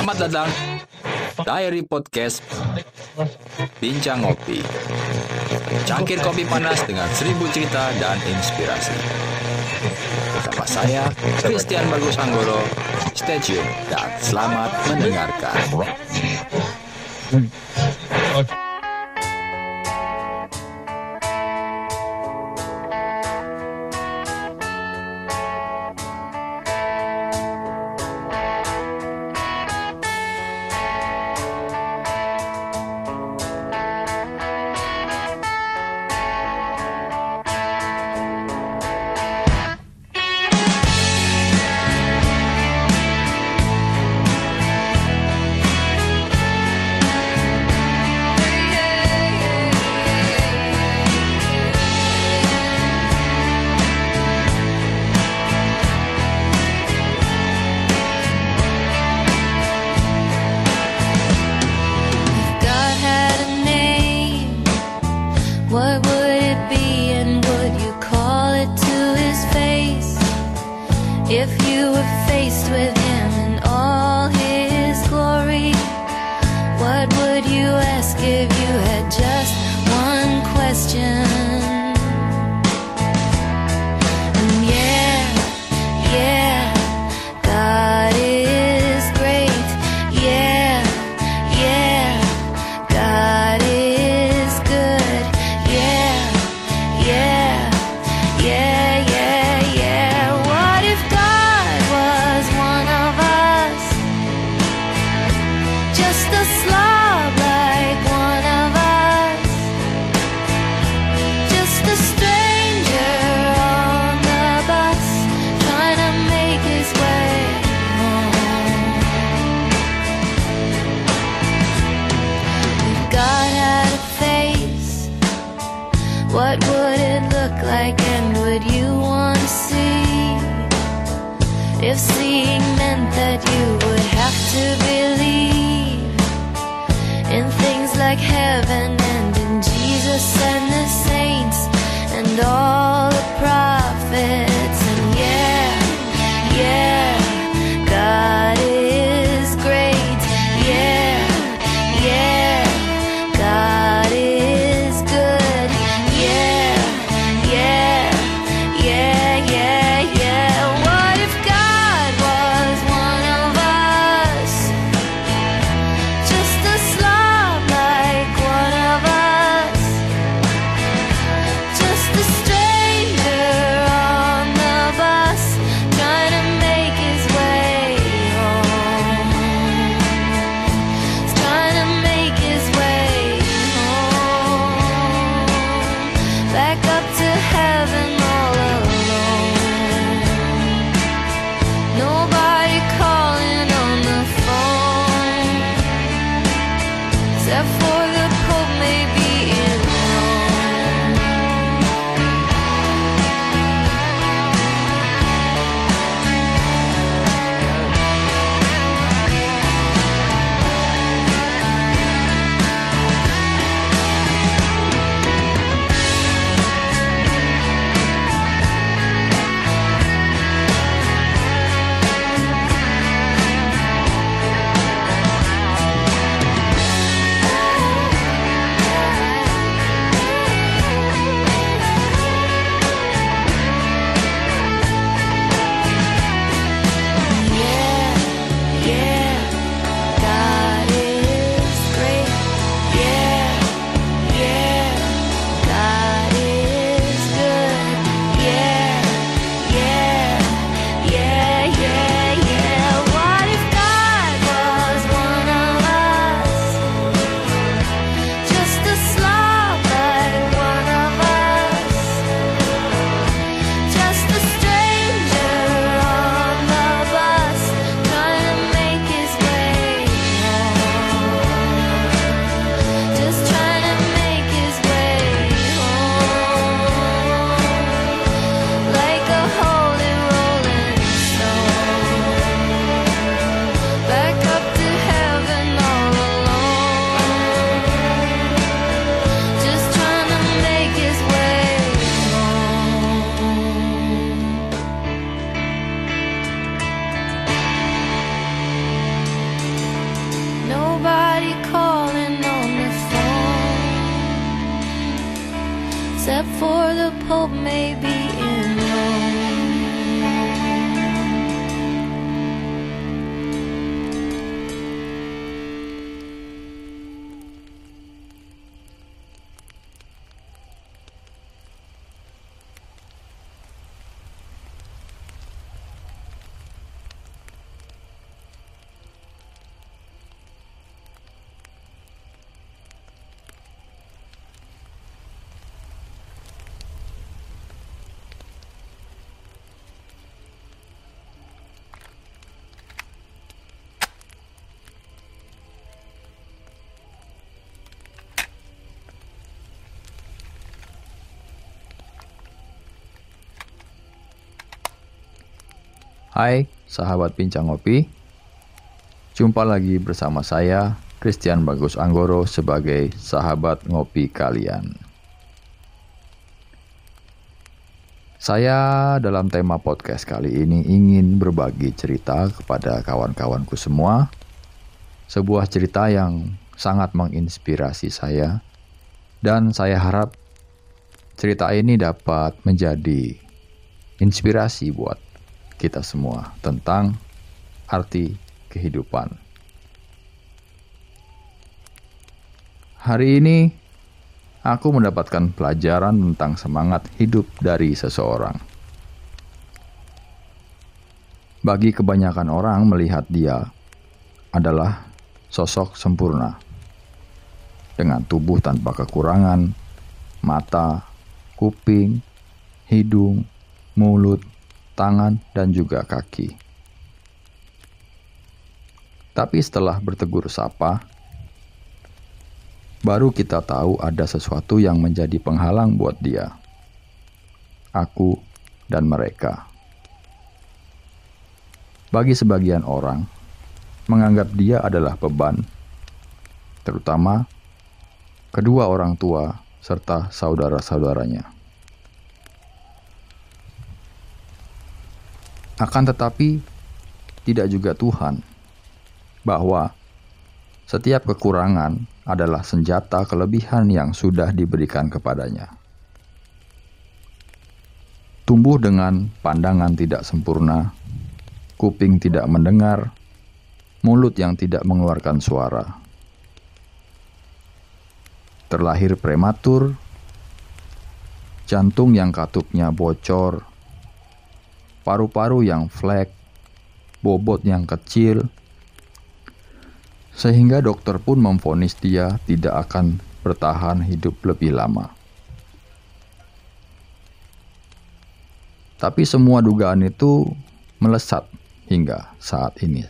Selamat datang. Diary Podcast Bincang Ngopi. Cangkir kopi panas dengan seribu cerita dan inspirasi. Bersama saya, Christian Bagus Anggoro. Stay tune dan selamat mendengarkan If you were faced with him in all his glory, what would you ask if you had just one question? Hai, sahabat Bincang Ngopi. Jumpa lagi bersama saya, Christian Bagus Anggoro sebagai sahabat ngopi kalian. Saya dalam tema podcast kali ini ingin berbagi cerita kepada kawan-kawanku semua. Sebuah cerita yang sangat menginspirasi saya dan saya harap cerita ini dapat menjadi inspirasi buat kita semua tentang arti kehidupan. Hari ini aku mendapatkan pelajaran tentang semangat hidup dari seseorang. Bagi kebanyakan orang melihat dia adalah sosok sempurna dengan tubuh tanpa kekurangan, mata, kuping, hidung, mulut, tangan, dan juga kaki. Tapi setelah bertegur sapa, baru kita tahu ada sesuatu yang menjadi penghalang buat dia. Aku dan mereka. Bagi sebagian orang, menganggap dia adalah beban, terutama kedua orang tua serta saudara-saudaranya. Akan tetapi, tidak juga Tuhan, bahwa setiap kekurangan adalah senjata kelebihan yang sudah diberikan kepadanya. Tumbuh dengan pandangan tidak sempurna, kuping tidak mendengar, mulut yang tidak mengeluarkan suara. Terlahir prematur, jantung yang katupnya bocor, paru-paru yang flek, bobot yang kecil, sehingga dokter pun memvonis dia tidak akan bertahan hidup lebih lama. Tapi semua dugaan itu melesat hingga saat ini.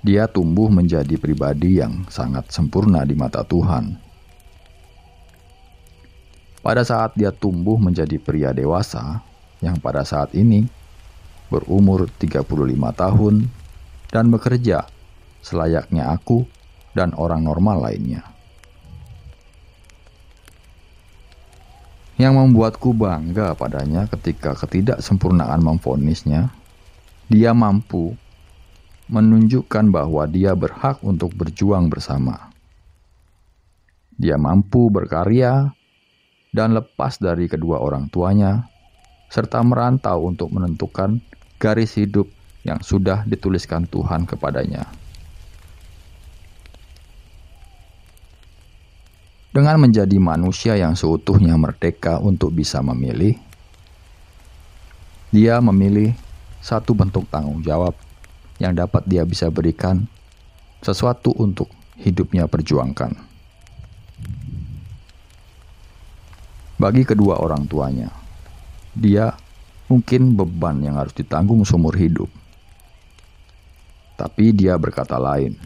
Dia tumbuh menjadi pribadi yang sangat sempurna di mata Tuhan. Pada saat dia tumbuh menjadi pria dewasa, yang pada saat ini berumur 35 tahun dan bekerja selayaknya aku dan orang normal lainnya. Yang membuatku bangga padanya ketika ketidaksempurnaan memfonisnya, dia mampu menunjukkan bahwa dia berhak untuk berjuang bersama. Dia mampu berkarya dan lepas dari kedua orang tuanya serta merantau untuk menentukan garis hidup yang sudah dituliskan Tuhan kepadanya. Dengan menjadi manusia yang seutuhnya merdeka untuk bisa memilih, dia memilih satu bentuk tanggung jawab yang dapat dia bisa berikan sesuatu untuk hidupnya perjuangkan. Bagi kedua orang tuanya, dia mungkin beban yang harus ditanggung seumur hidup. Tapi dia berkata lain.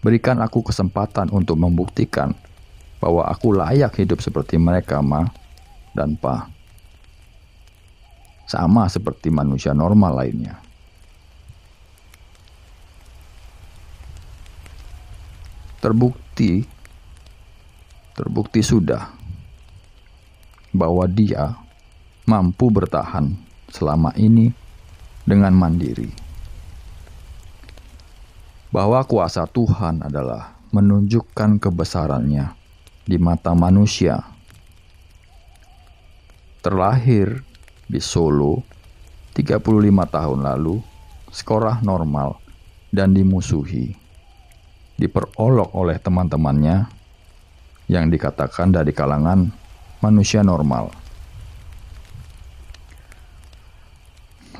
Berikan aku kesempatan untuk membuktikan bahwa aku layak hidup seperti mereka, Ma dan Pa. Sama seperti manusia normal lainnya. Terbukti, terbukti sudah bahwa dia mampu bertahan selama ini dengan mandiri. Bahwa kuasa Tuhan adalah menunjukkan kebesarannya di mata manusia. Terlahir di Solo 35 tahun lalu, sekolah normal dan dimusuhi. Diperolok oleh teman-temannya yang dikatakan dari kalangan manusia normal.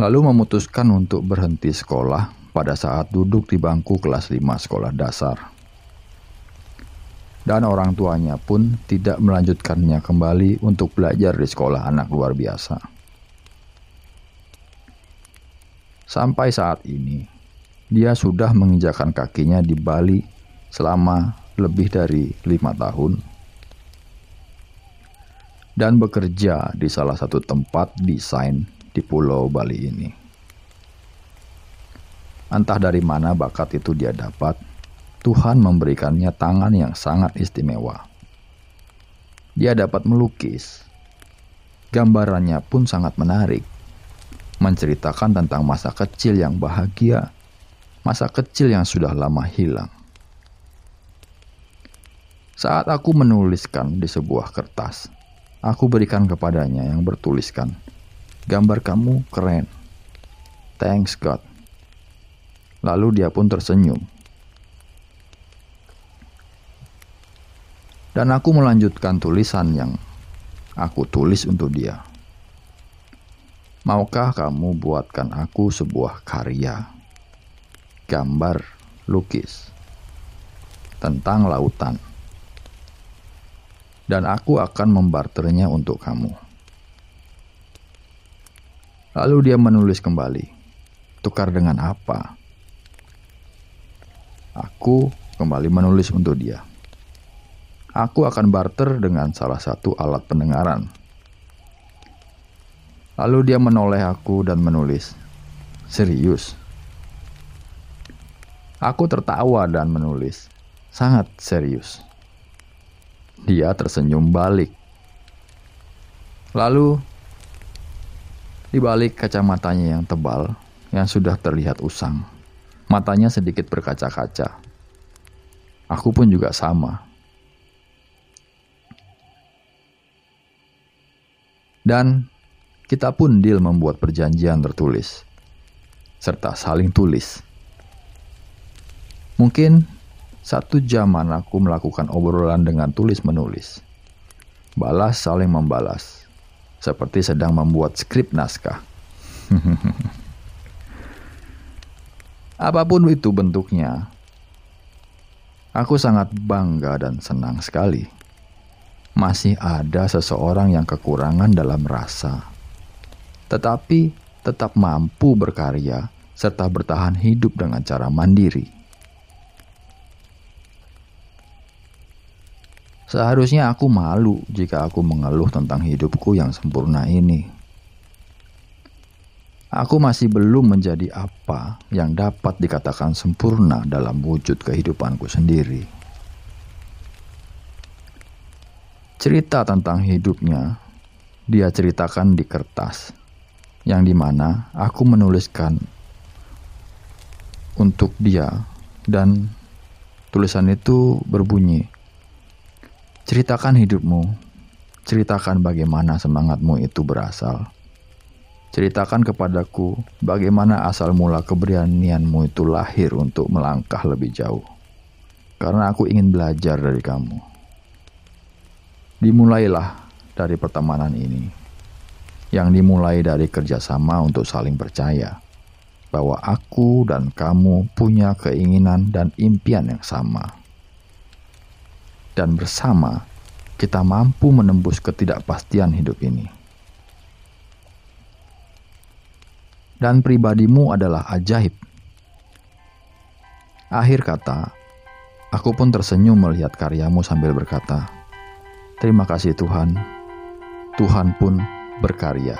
Lalu memutuskan untuk berhenti sekolah pada saat duduk di bangku kelas 5 sekolah dasar. Dan orang tuanya pun tidak melanjutkannya kembali untuk belajar di sekolah anak luar biasa. Sampai saat ini, dia sudah menginjakan kakinya di Bali selama lebih dari lima tahun dan bekerja di salah satu tempat desain di Pulau Bali ini. Entah dari mana bakat itu dia dapat, Tuhan memberikannya tangan yang sangat istimewa. Dia dapat melukis. Gambarannya pun sangat menarik, menceritakan tentang masa kecil yang bahagia, masa kecil yang sudah lama hilang. Saat aku menuliskan di sebuah kertas, aku berikan kepadanya yang bertuliskan, Gambar kamu keren. Thanks God. Lalu dia pun tersenyum. Dan aku melanjutkan tulisan yang aku tulis untuk dia. Maukah kamu buatkan aku sebuah karya, gambar, lukis, tentang lautan, dan aku akan membarternya untuk kamu. Lalu dia menulis kembali. Tukar dengan apa? Aku kembali menulis untuk dia. Aku akan barter dengan salah satu alat pendengaran. Lalu dia menoleh aku dan menulis, "Serius?" Aku tertawa dan menulis, "Sangat serius." Dia tersenyum balik. Lalu di balik kacamatanya yang tebal, yang sudah terlihat usang, matanya sedikit berkaca-kaca. Aku pun juga sama. Dan kita pun deal membuat perjanjian tertulis, serta saling tulis. Mungkin satu jaman aku melakukan obrolan dengan tulis-menulis. Balas saling membalas seperti sedang membuat skrip naskah. Apa pun itu bentuknya, aku sangat bangga dan senang sekali. Masih ada seseorang yang kekurangan dalam rasa, tetapi tetap mampu berkarya serta bertahan hidup dengan cara mandiri. Seharusnya aku malu jika aku mengeluh tentang hidupku yang sempurna ini. Aku masih belum menjadi apa yang dapat dikatakan sempurna dalam wujud kehidupanku sendiri. Cerita tentang hidupnya dia ceritakan di kertas, yang di mana aku menuliskan untuk dia, dan tulisan itu berbunyi. Ceritakan hidupmu. Ceritakan bagaimana semangatmu itu berasal. Ceritakan kepadaku bagaimana asal mula keberanianmu itu lahir untuk melangkah lebih jauh. Karena aku ingin belajar dari kamu. Dimulailah dari pertemanan ini. Yang dimulai dari kerjasama untuk saling percaya bahwa aku dan kamu punya keinginan dan impian yang sama dan bersama kita mampu menembus ketidakpastian hidup ini. Dan pribadimu adalah ajaib. Akhir kata, aku pun tersenyum melihat karyamu sambil berkata, "Terima kasih Tuhan, Tuhan pun berkarya."